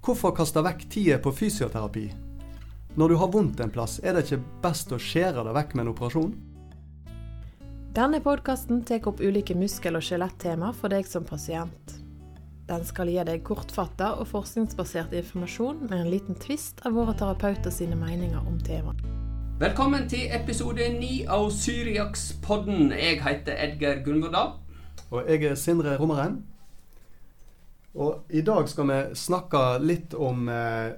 Hvorfor kaste vekk tida på fysioterapi? Når du har vondt en plass, er det ikke best å skjære det vekk med en operasjon? Denne podkasten tar opp ulike muskel- og skjelettema for deg som pasient. Den skal gi deg kortfatta og forskningsbasert informasjon med en liten tvist av våre terapeuter sine meninger om temaet. Velkommen til episode 9 av Syriakspodden. Jeg heter Edgar Gunvordal. Og jeg er Sindre Rommeren. Og i dag skal vi snakke litt om, eh,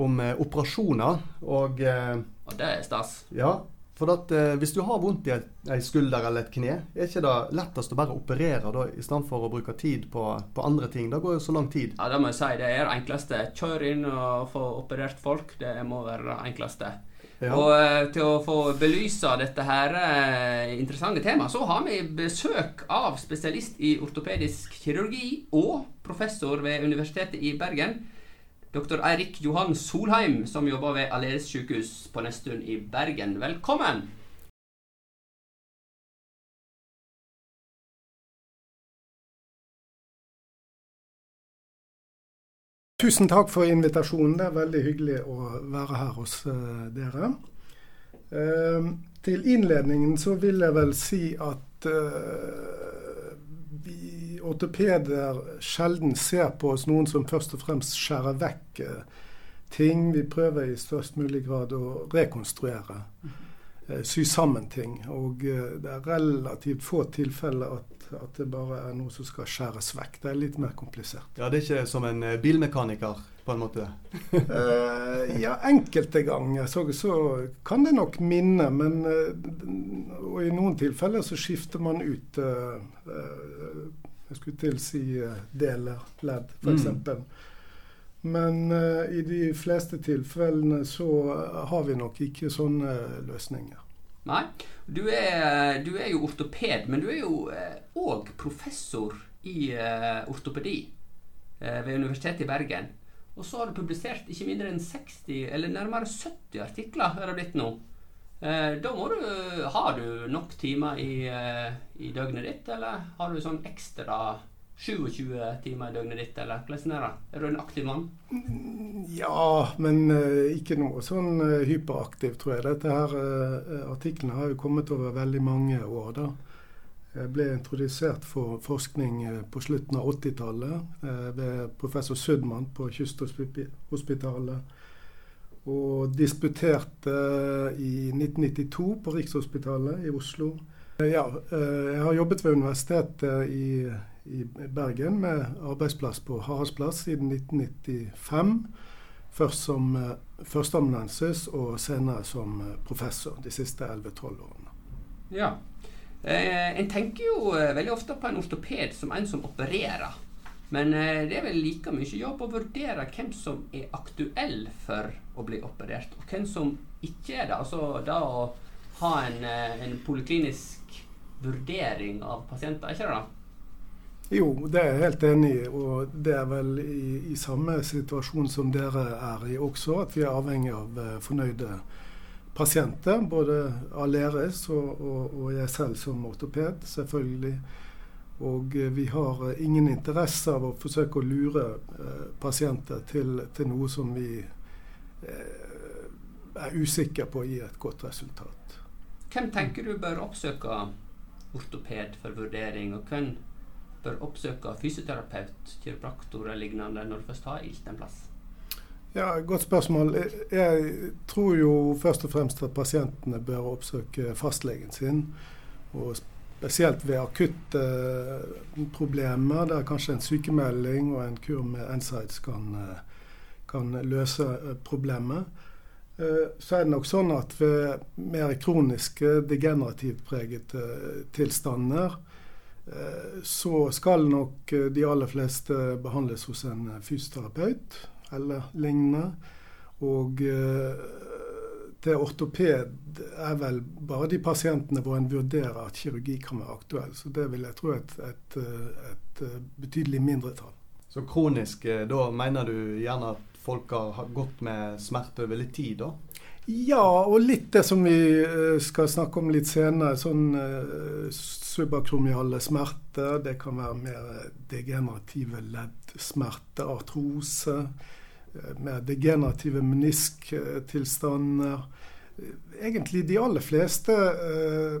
om eh, operasjoner. Og eh, Og det er stas. ja, for at eh, hvis du har vondt i ei skulder eller et kne, er ikke det lettest å bare operere da, i stedet for å bruke tid på, på andre ting? Det går jo så lang tid. Ja, det må jeg si. Det er det enkleste. Kjør inn og få operert folk. Det må være det enkleste. Ja. Og eh, til å få belyse dette her eh, interessante temaet, så har vi besøk av spesialist i ortopedisk kirurgi og professor ved Universitetet i Bergen. Dr. Eirik Johan Solheim, som jobber ved Aleris sykehus på Nesttun i Bergen. Velkommen! Tusen takk for invitasjonen. Det er veldig hyggelig å være her hos eh, dere. Eh, til innledningen så vil jeg vel si at eh, vi ortopeder sjelden ser på oss noen som først og fremst skjærer vekk ting. Vi prøver i størst mulig grad å rekonstruere. sy sammen ting. Og det er relativt få tilfeller at, at det bare er noe som skal skjæres vekk. Det er litt mer komplisert. Ja, Det er ikke som en eh, bilmekaniker, på en måte. Eh, ja, enkelte ganger så, så kan det nok minne, men eh, Og i noen tilfeller så skifter man ut eh, eh, Jeg skulle til å si eh, deler, ledd, f.eks. Mm. Men uh, i de fleste tilfellene så har vi nok ikke sånne løsninger. Nei. Du er, du er jo ortoped, men du er jo òg professor i eh, ortopedi eh, ved Universitetet i Bergen. Og så har du publisert ikke mindre enn 60, eller nærmere 70 artikler, er det blitt nå. Eh, da må du Har du nok timer i, eh, i døgnet ditt, eller har du sånn ekstra 27 timer i døgnet ditt, eller hvordan er det? Er du en aktiv mann? Ja, men uh, ikke noe sånn uh, hyperaktiv, tror jeg. Dette her uh, Artiklene har jo kommet over veldig mange år. da. Jeg ble introdusert for forskning på slutten av 80-tallet ved professor Sudman på Kysthospitalet. Og disputerte i 1992 på Rikshospitalet i Oslo. Ja, jeg har jobbet ved universitetet i, i Bergen med arbeidsplass på Haraldsplass siden 1995. Først som uh, førsteamanuensis og senere som uh, professor de siste 11-12 årene. Ja. Eh, en tenker jo eh, veldig ofte på en ortoped som en som opererer. Men eh, det er vel like mye jobb å vurdere hvem som er aktuell for å bli operert, og hvem som ikke er det. Altså da å ha en, eh, en poliklinisk vurdering av pasienter, er ikke det da? Jo, det er jeg helt enig i. Og det er vel i, i samme situasjon som dere er i også, at vi er avhengig av uh, fornøyde pasienter. Både Aleris og, og, og, jeg selv som ortoped, selvfølgelig. Og uh, vi har uh, ingen interesse av å forsøke å lure pasienter til, til, noe som vi er usikre på å gi et godt resultat. Hvem tenker du bør oppsøke ortoped for vurdering, og hvem bør oppsøke fysioterapeut, kiropraktor eller lignende når du først har ilt en plass? Ja, Godt spørsmål. Jeg tror jo først og fremst at pasientene bør oppsøke fastlegen sin. Og spesielt ved akutte problemer der kanskje en sykemelding og en kur med NSIDES kan, kan løse problemet. Så er det nok sånn at ved mer kroniske, degenerativt pregede tilstander så skal nok de aller fleste behandles hos en fysioterapeut eller lignende. Og til ortoped er vel bare de pasientene hvor en vurderer at kirurgi kan være aktuell. Så det vil jeg tro er et, et, et, betydelig mindretall. Så kronisk, da mener du gjerne at folk har gått med smerte over litt tid, da? Ja, og litt det som vi skal snakke om litt senere. Sånn subakromiale smerter. Det kan være mer degenerative leddsmerter, artrose. Mer degenerative menisktilstander. Egentlig de aller fleste eh,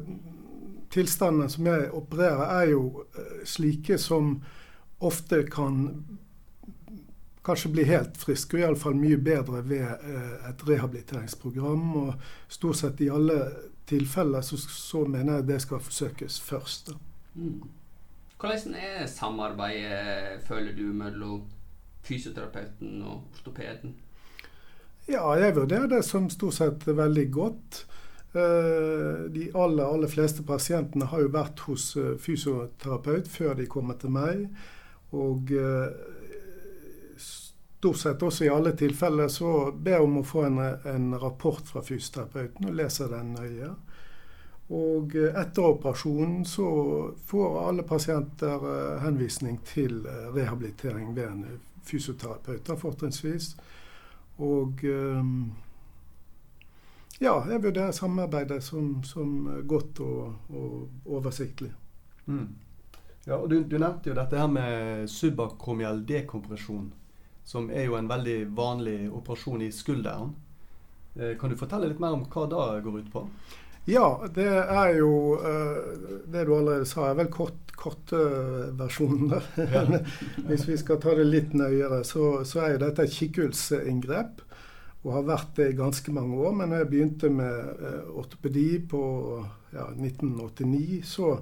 tilstandene som jeg opererer, er jo eh, slike som ofte kan kanskje bli helt friske, og iallfall mye bedre ved eh, et rehabiliteringsprogram. Og stort sett i alle tilfeller så, så mener jeg det skal forsøkes først. Mm. Hvordan er samarbeidet, føler du, mellom fysioterapeuten og ortopeden? Ja, jeg vurderer det som stort sett veldig godt. Eh, de aller, aller fleste pasientene har jo vært hos eh, fysioterapeut før de kommer til meg. Og stort sett også i alle tilfeller så ber om å få en, en rapport fra fysioterapeuten og leser den nøye. Og etter operasjonen så får alle pasienter eh, henvisning til eh, rehabilitering ved en fysioterapeut, fortrinnsvis. Og eh, ja, jeg vurderer samarbeidet som, som godt og, og oversiktlig. Mm. Ja, og du, du, nevnte jo dette her med subakromial dekompresjon som er jo en veldig vanlig operasjon i skulderen. Eh, kan du fortelle litt mer om hva det går ut på? Ja, det er jo uh, Det du allerede sa, er vel kort, korte versjonen. Ja. Hvis vi skal ta det litt nøyere, så, så er jo dette et kikkhullsinngrep. Og har vært det i ganske mange år. Men når jeg begynte med uh, ortopedi på ja, 1989, så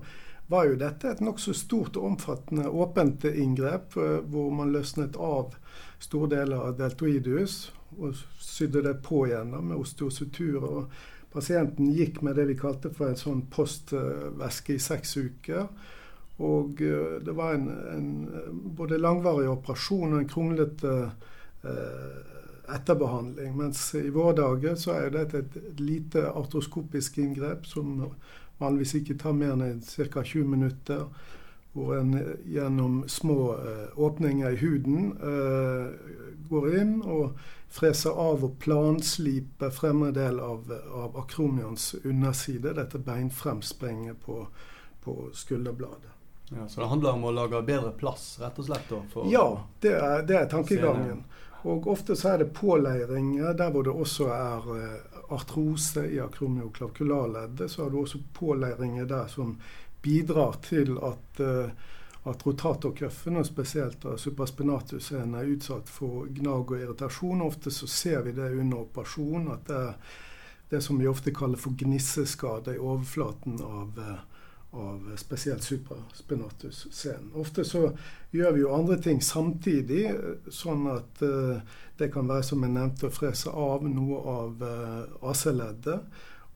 var jo dette et nokså stort og omfattende åpent inngrep, hvor man løsnet av store deler av deltoidus og sydde det på igjen med osteosutur. og Pasienten gikk med det vi kalte for en sånn postvæske i seks uker. Og uh, det var en, en, både langvarig operasjon og en kronglete eh, etterbehandling. Mens i våre dager så er dette et, et lite artroskopisk inngrep som vanligvis ikke tar mer enn ca. 20 minutter hvor en gjennom små uh, åpninger i huden uh, går inn og freser av og plansliper fremre del av, av akromions underside, dette beinfremspringet på, på skulderbladet. Ja, så det handler om å lage bedre plass, rett og slett? Da, ja, det er, det er tankegangen. Og ofte så er det påleiringer der hvor det også er artrose i akromioklakularleddet. Så har du også påleiringer der som bidrar til at, uh, at rotatorkøffen, spesielt da supraspinatusen, er utsatt for gnag og irritasjon. Ofte så ser vi det under operasjon, at det er det som vi ofte kaller for gnisseskade i overflaten av, uh, av spesielt supraspinatus-scenen. Ofte så gjør vi jo andre ting samtidig, sånn at uh, det kan være, som jeg nevnte, å frese av noe av AC-leddet.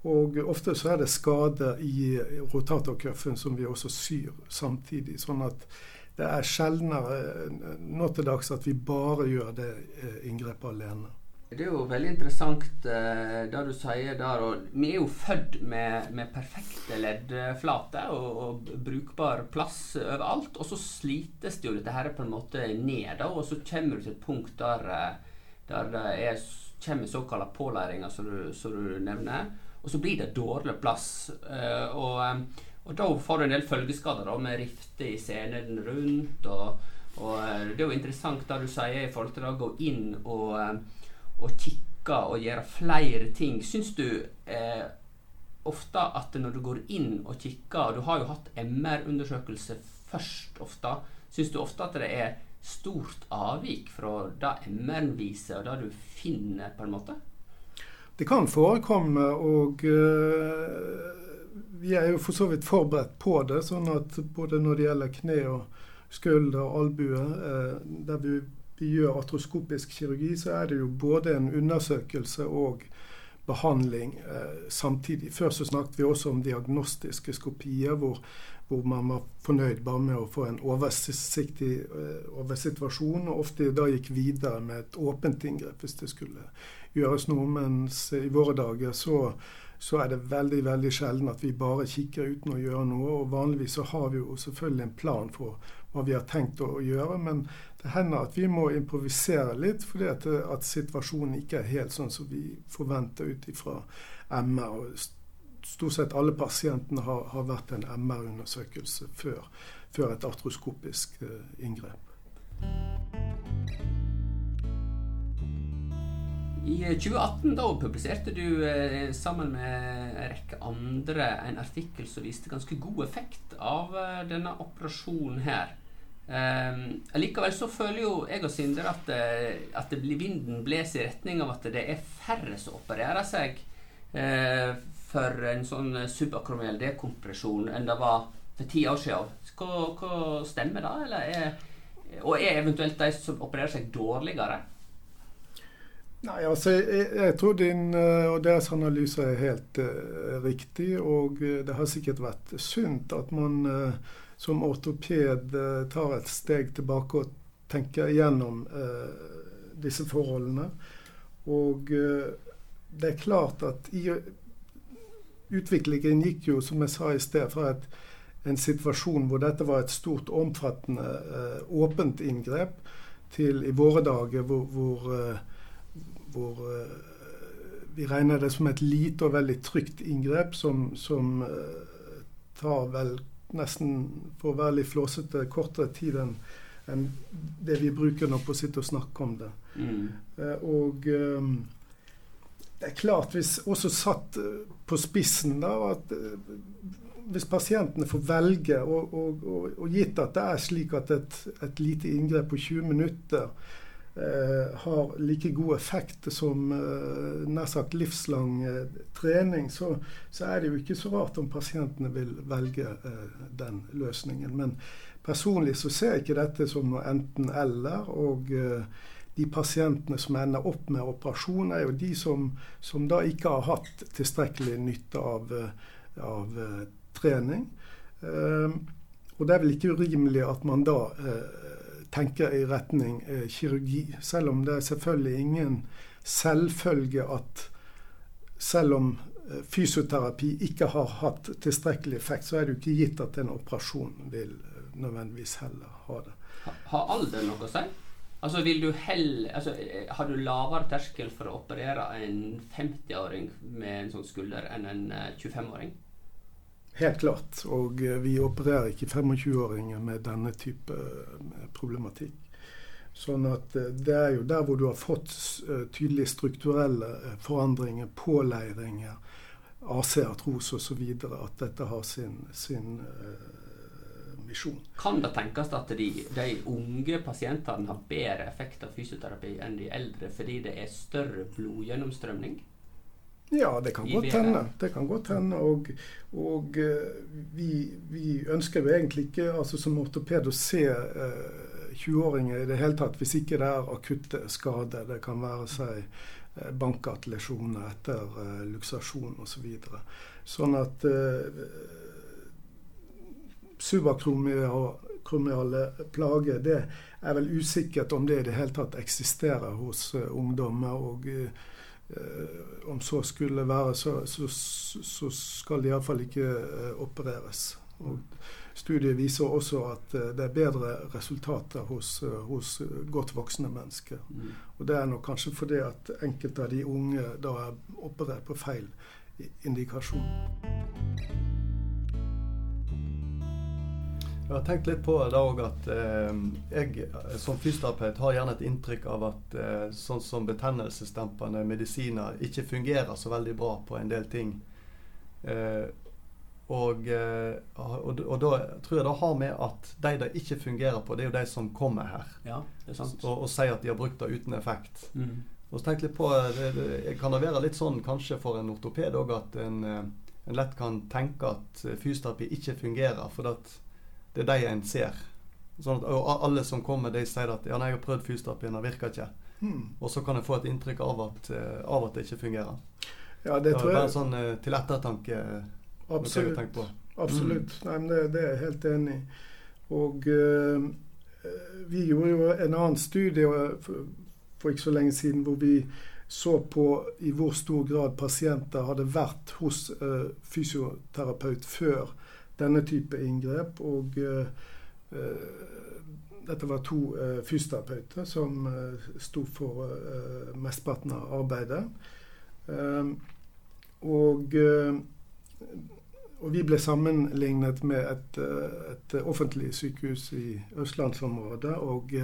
Og ofte så er det skader i rotatorcuffen som vi også syr samtidig. Sånn at det er sjeldnere nå til dags at vi bare gjør det eh, inngrepet alene. Det er jo veldig interessant eh, det du sier der. og Vi er jo født med, med perfekte leddflater og, og, brukbar plass overalt. Og så slites det jo dette her på en måte ned, da, og så kommer du til et punkt der, eh, der det er, kommer såkalte pålæringer, som du, som du nevner og så blir det dårlig plass. Uh, og, eh, og, da får du en del følgeskader da, med rifter i scenen rundt. Og, og, eh, det er jo interessant det du sier i forhold til å gå inn og, og kikke og gjøre flere ting. Syns du eh, ofte at når du går inn og kikker og Du har jo hatt MR-undersøkelse først ofte. Syns du ofte at det er stort avvik fra det MR-en viser, og det du finner, på en måte? Det kan forekomme, og uh, vi er jo for så vidt forberedt på det. Sånn at både når det gjelder kne og skulder og albue, uh, der vi, gjør atroskopisk kirurgi, så er det jo både en undersøkelse og behandling uh, samtidig. Før så snakket vi også om diagnostiske skopier, hvor, hvor man var fornøyd bare med å få en oversiktig over situasjonen, og ofte da gikk videre med et åpent inngrep hvis det skulle gjøres noe. Mens i våre dager så, så, er det veldig veldig sjelden at vi bare kikker uten å gjøre noe. Og vanligvis så har vi jo selvfølgelig en plan for hva vi har tenkt å gjøre. Men det hender at vi må improvisere litt fordi at, at situasjonen ikke er helt sånn som vi forventer ut ifra MR. og Stort sett alle pasientene har, har vært en MR-undersøkelse før, før, et artroskopisk uh, inngrep. I 2018 da publiserte du eh, sammen med en rekke andre en artikkel som viste ganske god effekt av eh, denne operasjonen her. Um, likevel så føler jo jeg og Sindre at, eh, at vinden blåser i retning av at det er færre som opererer seg uh, for en sånn subakromiell dekompresjon enn det var for ti år siden. Hva, hva stemmer da, eller er, og er eventuelt de som opererer seg dårligere? Nei, altså jeg, jeg, tror din eh, og deres analyse er helt uh, riktig. Og uh, det har sikkert vært sunt at man uh, som ortoped tar et steg tilbake og tenker gjennom disse forholdene. Og det er klart at i utviklingen gikk jo, som jeg sa i sted, fra et, en situasjon hvor dette var et stort, omfattende, åpent inngrep, til i våre dager hvor, hvor hvor eh, vi regner det som et lite og veldig trygt inngrep som, som eh, tar vel nesten, for å være litt flåsete, kortere tid enn en det vi bruker nå på å sitte og snakke om det. Mm. Eh, og det er klart, hvis også satt på spissen, da, at hvis pasientene får velge, og, og, og, og, gitt at det er slik at et, et lite inngrep på 20 minutter har like god effekt som eh, nær sagt livslang eh, trening, så, så, er det jo ikke så rart om pasientene vil velge den løsningen. Men personlig så ser jeg ikke dette som noe enten-eller. og de pasientene som ender opp med operasjon, er jo de som, som da ikke har hatt tilstrekkelig nytte av, av trening. og det er vel ikke urimelig at man da tenker i retning eh, kirurgi. Selv om det er selvfølgelig ingen selvfølge at selv om eh, fysioterapi ikke har hatt tilstrekkelig effekt, så er det jo ikke gitt at en operasjon vil eh, nødvendigvis heller ha det. Har alder noe å si? Altså, vil du helle altså, eh, Har du lavere terskel for å operere en 50-åring med en sånn skulder enn en 25-åring? Helt klart. Og eh, vi opererer ikke 25-åringer med denne type eh, problematikk. Sånn at eh, det er jo der hvor du har fått tydelige strukturelle forandringer, påleiringer, AC-artrose osv., at dette har sin, sin misjon. Kan det tenkes at de, de, unge pasientene har bedre effekt av fysioterapi enn de eldre fordi det er større blodgjennomstrømning? Ja, det kan godt hende. Det kan godt hende. Og, og uh, vi, vi, ønsker jo egentlig ikke altså som ortoped å se eh, 20-åringer i det hele tatt hvis ikke det er akutte skader. Det kan være seg bankatlesjoner etter eh, luksasjon osv. Så sånn at eh, subakromiale plager, det er vel usikkert om det i det hele tatt eksisterer hos ungdommer. og Eh, om så skulle være, så, så, så skal de iallfall ikke eh, opereres. Og studiet viser også at eh, det er bedre resultater hos, hos godt voksne mennesker. Mm. Og det er nok kanskje fordi at enkelte av de unge da er operert på feil indikasjon. Jeg har tenkt litt på det òg at eh, jeg som fysioterapeut har gjerne et inntrykk av at eh, sånn som betennelsesdempende medisiner ikke fungerer så veldig bra på en del ting. Eh, og, eh, og, og, da tror jeg det har med at de det ikke fungerer på, det er jo de som kommer her. Ja, det sant. Og, og sier at de har brukt det uten effekt. Mm. Og så tenkte litt på, det, det, Kan det være litt sånn kanskje for en ortoped òg at en, eh, en, lett kan tenke at fysioterapi ikke fungerer? for at det er de en ser. Sånn at, og alle som kommer, de sier at ja, nei, 'jeg har prøvd fysioterapien, det virker ikke'. Hmm. Og så kan jeg få et inntrykk av at, uh, av at det ikke fungerer. Ja, det, tror jeg. Bare sånn uh, til ettertanke. Absolutt. Absolutt. Mm. Nei, men det, det, er jeg helt enig i. Og øh, vi gjorde jo en annen studie for, for ikke så lenge siden hvor vi så på i hvor stor grad pasienter hadde vært hos øh, fysioterapeut før denne type inngrep. Og uh, dette var to uh, fysioterapeuter som sto for mesteparten av arbeidet. og, og vi ble sammenlignet med et, et offentlig sykehus i østlandsområdet. og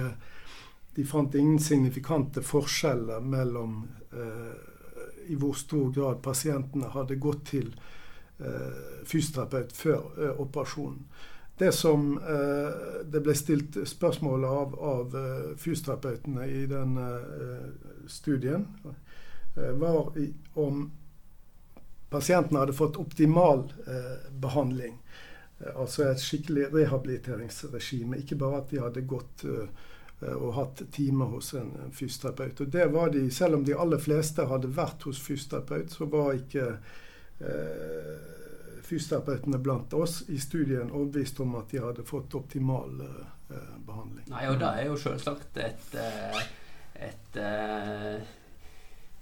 de fant ingen signifikante forskjeller mellom i hvor stor grad pasientene hadde gått til fysioterapeut før operasjonen. Det som det ble stilt spørsmål av, av fysioterapeutene i den studien, var om pasientene hadde fått optimal behandling. Altså et skikkelig rehabiliteringsregime. Ikke bare at de hadde gått og hatt time hos en fysioterapeut. Og det var de, Selv om de aller fleste hadde vært hos fysioterapeut, så var ikke eh, fysioterapeutene blant oss i studien overbevist om at de hadde fått optimal eh, behandling. Nei, og det er jo selvsagt et, et, et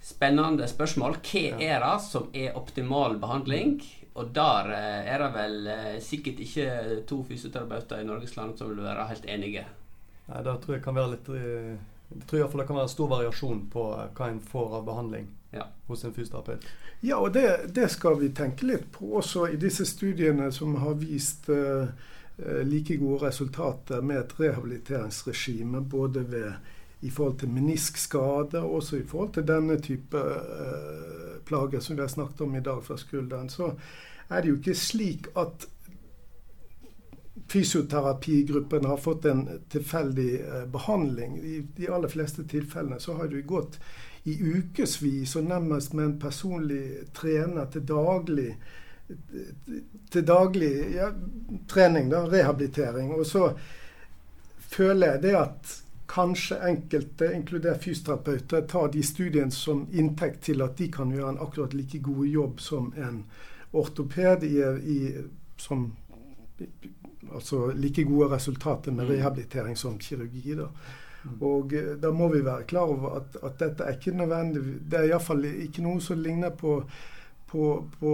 spennende spørsmål. Hva er det som er optimal behandling? Og der eh, er det vel eh, sikkert ikke to fysioterapeuter i Norges land som vil være helt enige. Nei, det tror jeg kan være litt eh, Jeg tror iallfall det kan være stor variasjon på hva en får av behandling ja. hos en fysioterapeut. Ja, og det, det, skal vi tenke litt på også i disse studiene som har vist uh, like gode resultater med et rehabiliteringsregime både ved i forhold til meniskskade, og også i forhold til denne type uh, plager som vi har snakket om i dag fra skulderen, så er det jo ikke slik at fysioterapigruppen har fått en tilfeldig behandling. I de aller fleste tilfellene så har du gått i ukevis og nærmest med en personlig trener til daglig til daglig ja, trening, da, rehabilitering. Og så føler jeg det at kanskje enkelte, inkludert fysioterapeuter, tar de studiene som inntekt til at de kan gjøre en akkurat like god jobb som en ortoped i, i som Altså like gode resultater med mm. rehabilitering som kirurgi. da. Og eh, da må vi være klar over at, at dette er ikke nødvendig Det er iallfall ikke noe som ligner på, på, på,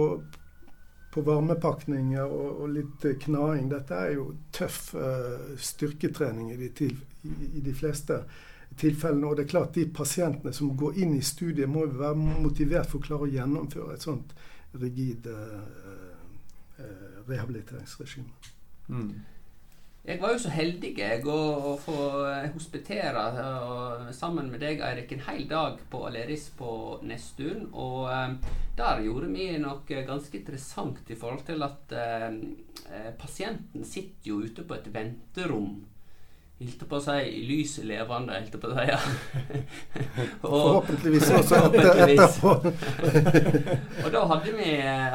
på varmepakninger og, og, litt knaing. Dette er jo tøff uh, styrketrening i de, til, i, i de, fleste tilfellene. Og det er klart de pasientene som går inn i studiet, må jo være motivert for å klare å gjennomføre et sånt rigid uh, uh, rehabiliteringsregime. Mm. Jeg var jo så heldig jeg å få hospitere sammen med deg, Eirik, en hel dag på Aleris på Nesttun. Og eh, der gjorde vi noe ganske interessant i forhold til at eh, eh pasienten sitter jo ute på et venterom Hilste på å si lys levende, hilste på å si. Ja. og, Forhåpentligvis også etterpå. og da hadde vi,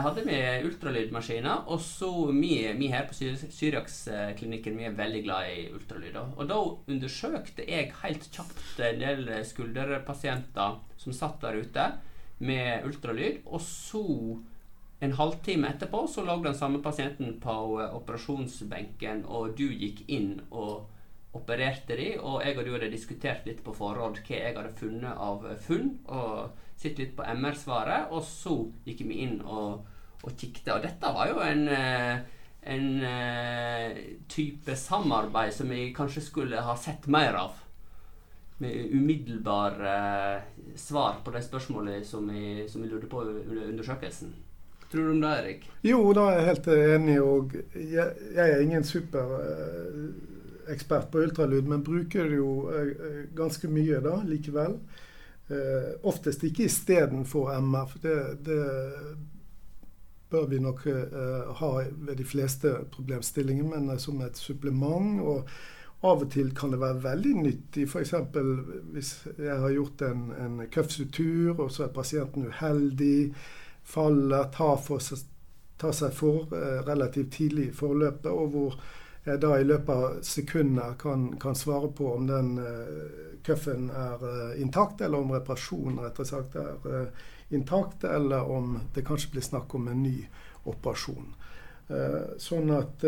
hadde vi ultralydmaskiner, og så vi, vi her på Syriaksklinikken vi er veldig glad i ultralyd. Og da undersøkte jeg helt kjapt en del skulderpasienter som satt der ute med ultralyd, og så en halvtime etterpå så lå den samme pasienten på operasjonsbenken, og du gikk inn og opererte de, og jeg og du hadde diskutert litt på forhånd hva jeg hadde funnet av funn, og sett litt på MR-svaret, og så gikk vi inn og, og kikket. Og dette var jo en, eh, en eh, type samarbeid som vi kanskje skulle ha sett mer av. Med umiddelbar uh, svar på de spørsmålene som vi, som vi lurte på under undersøkelsen. Tror du om det, Erik? Jo, da er jeg helt enig. Og jeg, jeg er ingen super ekspert på ultralyd, men bruker det jo eh, eh, ganske mye da likevel. Eh, oftest ikke istedenfor MR, det, det, bør vi nok eh, ha ved de fleste problemstillinger, men eh, som et supplement. og av og til kan det være veldig nyttig, f.eks. hvis jeg har gjort en, en køffsutur, og så er pasienten uheldig, faller, tar, for, tar seg for eh, relativt tidlig i forløpet, og hvor jeg da i løpet av sekunder kan, kan svare på om den uh, cuffen er uh, intakt, eller om reparasjonen og sagt er uh, intakt, eller om det kanskje blir snakk om en ny operasjon. Uh, sånn at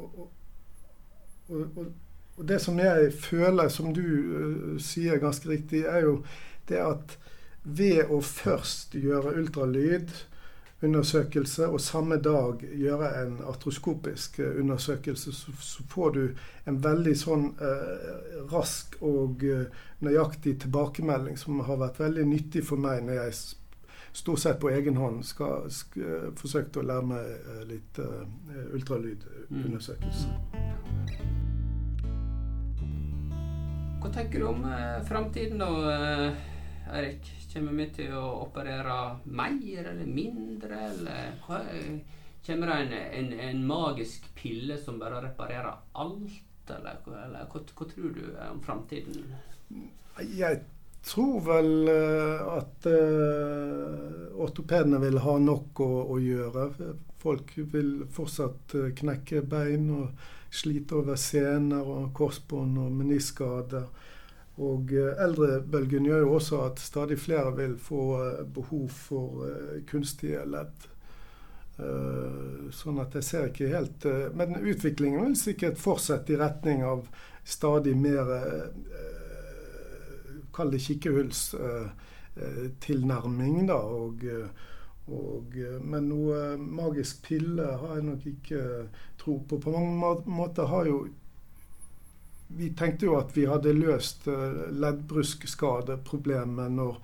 og, og, og, det som jeg føler, som du sier ganske riktig, er jo det at ved å først gjøre ultralyd undersøkelse, og samme dag gjøre en artroskopisk eh, undersøkelse, så, får du en veldig sånn eh, rask og eh, nøyaktig tilbakemelding som har vært veldig nyttig for meg når jeg stort sett på egen hånd skal, skal, eh, forsøkte å lære meg litt uh, ultralydundersøkelse. Hva tenker du om eh, framtiden og eh, Eirik? Kommer vi til å operere mer eller mindre, eller hva? Kommer det en, en, en magisk pille som bare reparerer alt, eller, eller hva, hva tror du om framtiden? Jeg tror vel uh, at uh, ortopedene vil ha nok å, å, gjøre. Folk vil fortsatt uh, knekke bein og slite over sener og korsbånd og meniskskader. Og eldrebølgen gjør jo også at stadig flere vil få behov for kunstige ledd. Sånn at jeg ser ikke helt Men utviklingen vil sikkert fortsette i retning av stadig mer kall det kikkehullstilnærming. Eh, da, og, og, men noe magisk pille har jeg nok ikke tro på. På mange måter har jo Vi tenkte jo at vi hadde løst eh, leddbruskskadeproblemet når,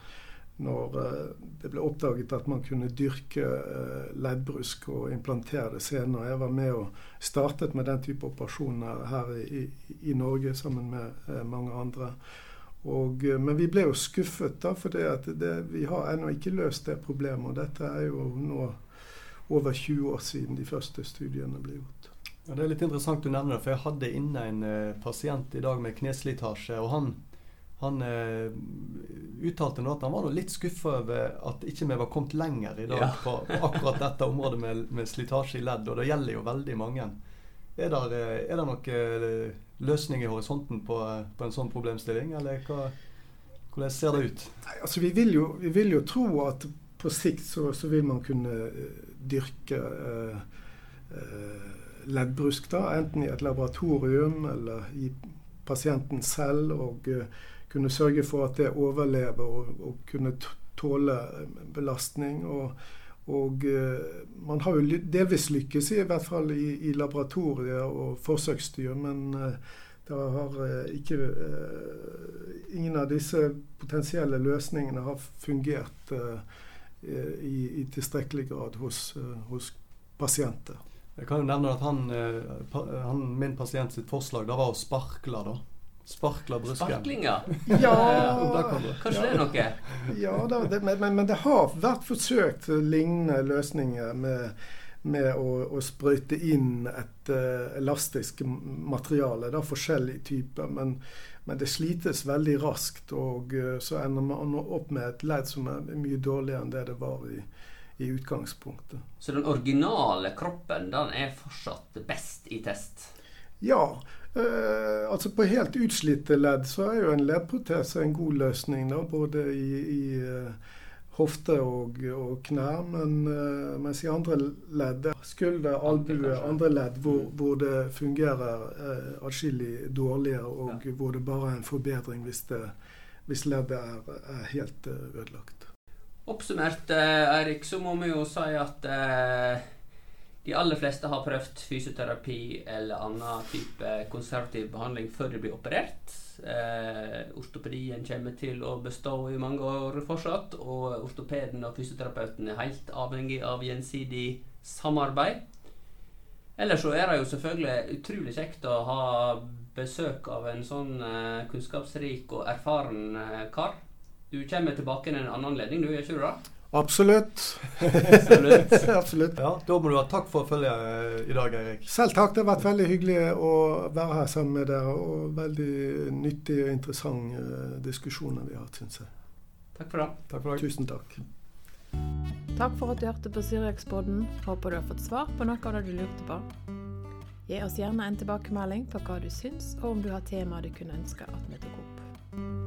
når eh, det ble oppdaget at man kunne dyrke leddbrusk og implantere det senere. Jeg var med og startet med den type operasjoner her i, i Norge sammen med mange andre. Og, eh, men vi ble jo skuffet, da, for vi har ennå ikke løst det problemet. Og dette er jo nå over 20 år siden de første studiene ble gjort. Ja, det er litt interessant du nevner det, for jeg hadde inne en uh, pasient i dag med kneslitasje. og han han uh, uttalte nå at han var litt skuffa over at ikke vi var kommet lenger i dag ja. på, på, akkurat dette området med, med, slitasje i ledd. Og det gjelder jo veldig mange. Er det, er det noe løsning i horisonten på, på en sånn problemstilling, eller hva, hvordan ser det ut? Nei, altså vi vil, jo, vi vil jo tro at på sikt så, så vil man kunne uh, dyrke uh, uh, leddbrusk, da, enten i et laboratorium eller i pasienten selv, og kunne sørge for at det overlever og, og kunne tåle belastning. og og man har jo delvis lykkes, i hvert fall i, i laboratorier og forsøksdyr, men det har ikke Ingen av disse potensielle løsningene har fungert i, i tilstrekkelig grad hos, hos, pasienter. Jeg kan jo nevne at han, han, min pasient sitt forslag da var å sparkle. da Sparkla brysken. Sparklinger? Ja, Kanskje det er noe? Ja, det, men, men, det har vært forsøkt lignende løsninger med, med å, å, sprøyte inn et uh, elastisk materiale. Det er forskjellige typer. Men, men, det slites veldig raskt, og uh, så ender man opp med et ledd som er mye dårligere enn det det var i, i utgangspunktet. Så den originale kroppen den er fortsatt best i test? Ja. Eh, altså På helt utslitte ledd så er jo en leddprotese en god løsning. Da, både i, i uh, hofte og, og knær. Men eh, mens i andre ledd, skulder, albue, andre ledd, hvor, hvor det fungerer eh, atskillig dårligere, og ja. hvor det bare er en forbedring hvis, det, hvis leddet er, er helt ødelagt. Oppsummert, Eirik, så må vi jo si at de aller fleste har prøvd fysioterapi eller annen type konservativ behandling før de blir operert. Eh, ortopedien kommer til å bestå i mange år fortsatt, og ortopeden og fysioterapeuten er helt avhengig av gjensidig samarbeid. Ellers så er det jo selvfølgelig utrolig kjekt å ha besøk av en sånn eh, kunnskapsrik og erfaren eh, kar. Du kommer tilbake en annen anledning, du, gjør ikke du det? Absolutt. Absolutt. Absolutt. Ja, Da må du ha takk for følget eh, i dag, Erik. Selv takk. Det har vært veldig hyggelig å være her sammen med dere. Og veldig nyttig og interessant uh, diskusjoner vi har hatt, syns jeg. Takk for det. Takk for det. Tusen takk. Takk for at du hørte på Syriakspodden. Håper du har fått svar på noe av det du lurte på. Gi oss gjerne en tilbakemelding på hva du syns, og om du har temaer du kunne ønske at vi tok opp.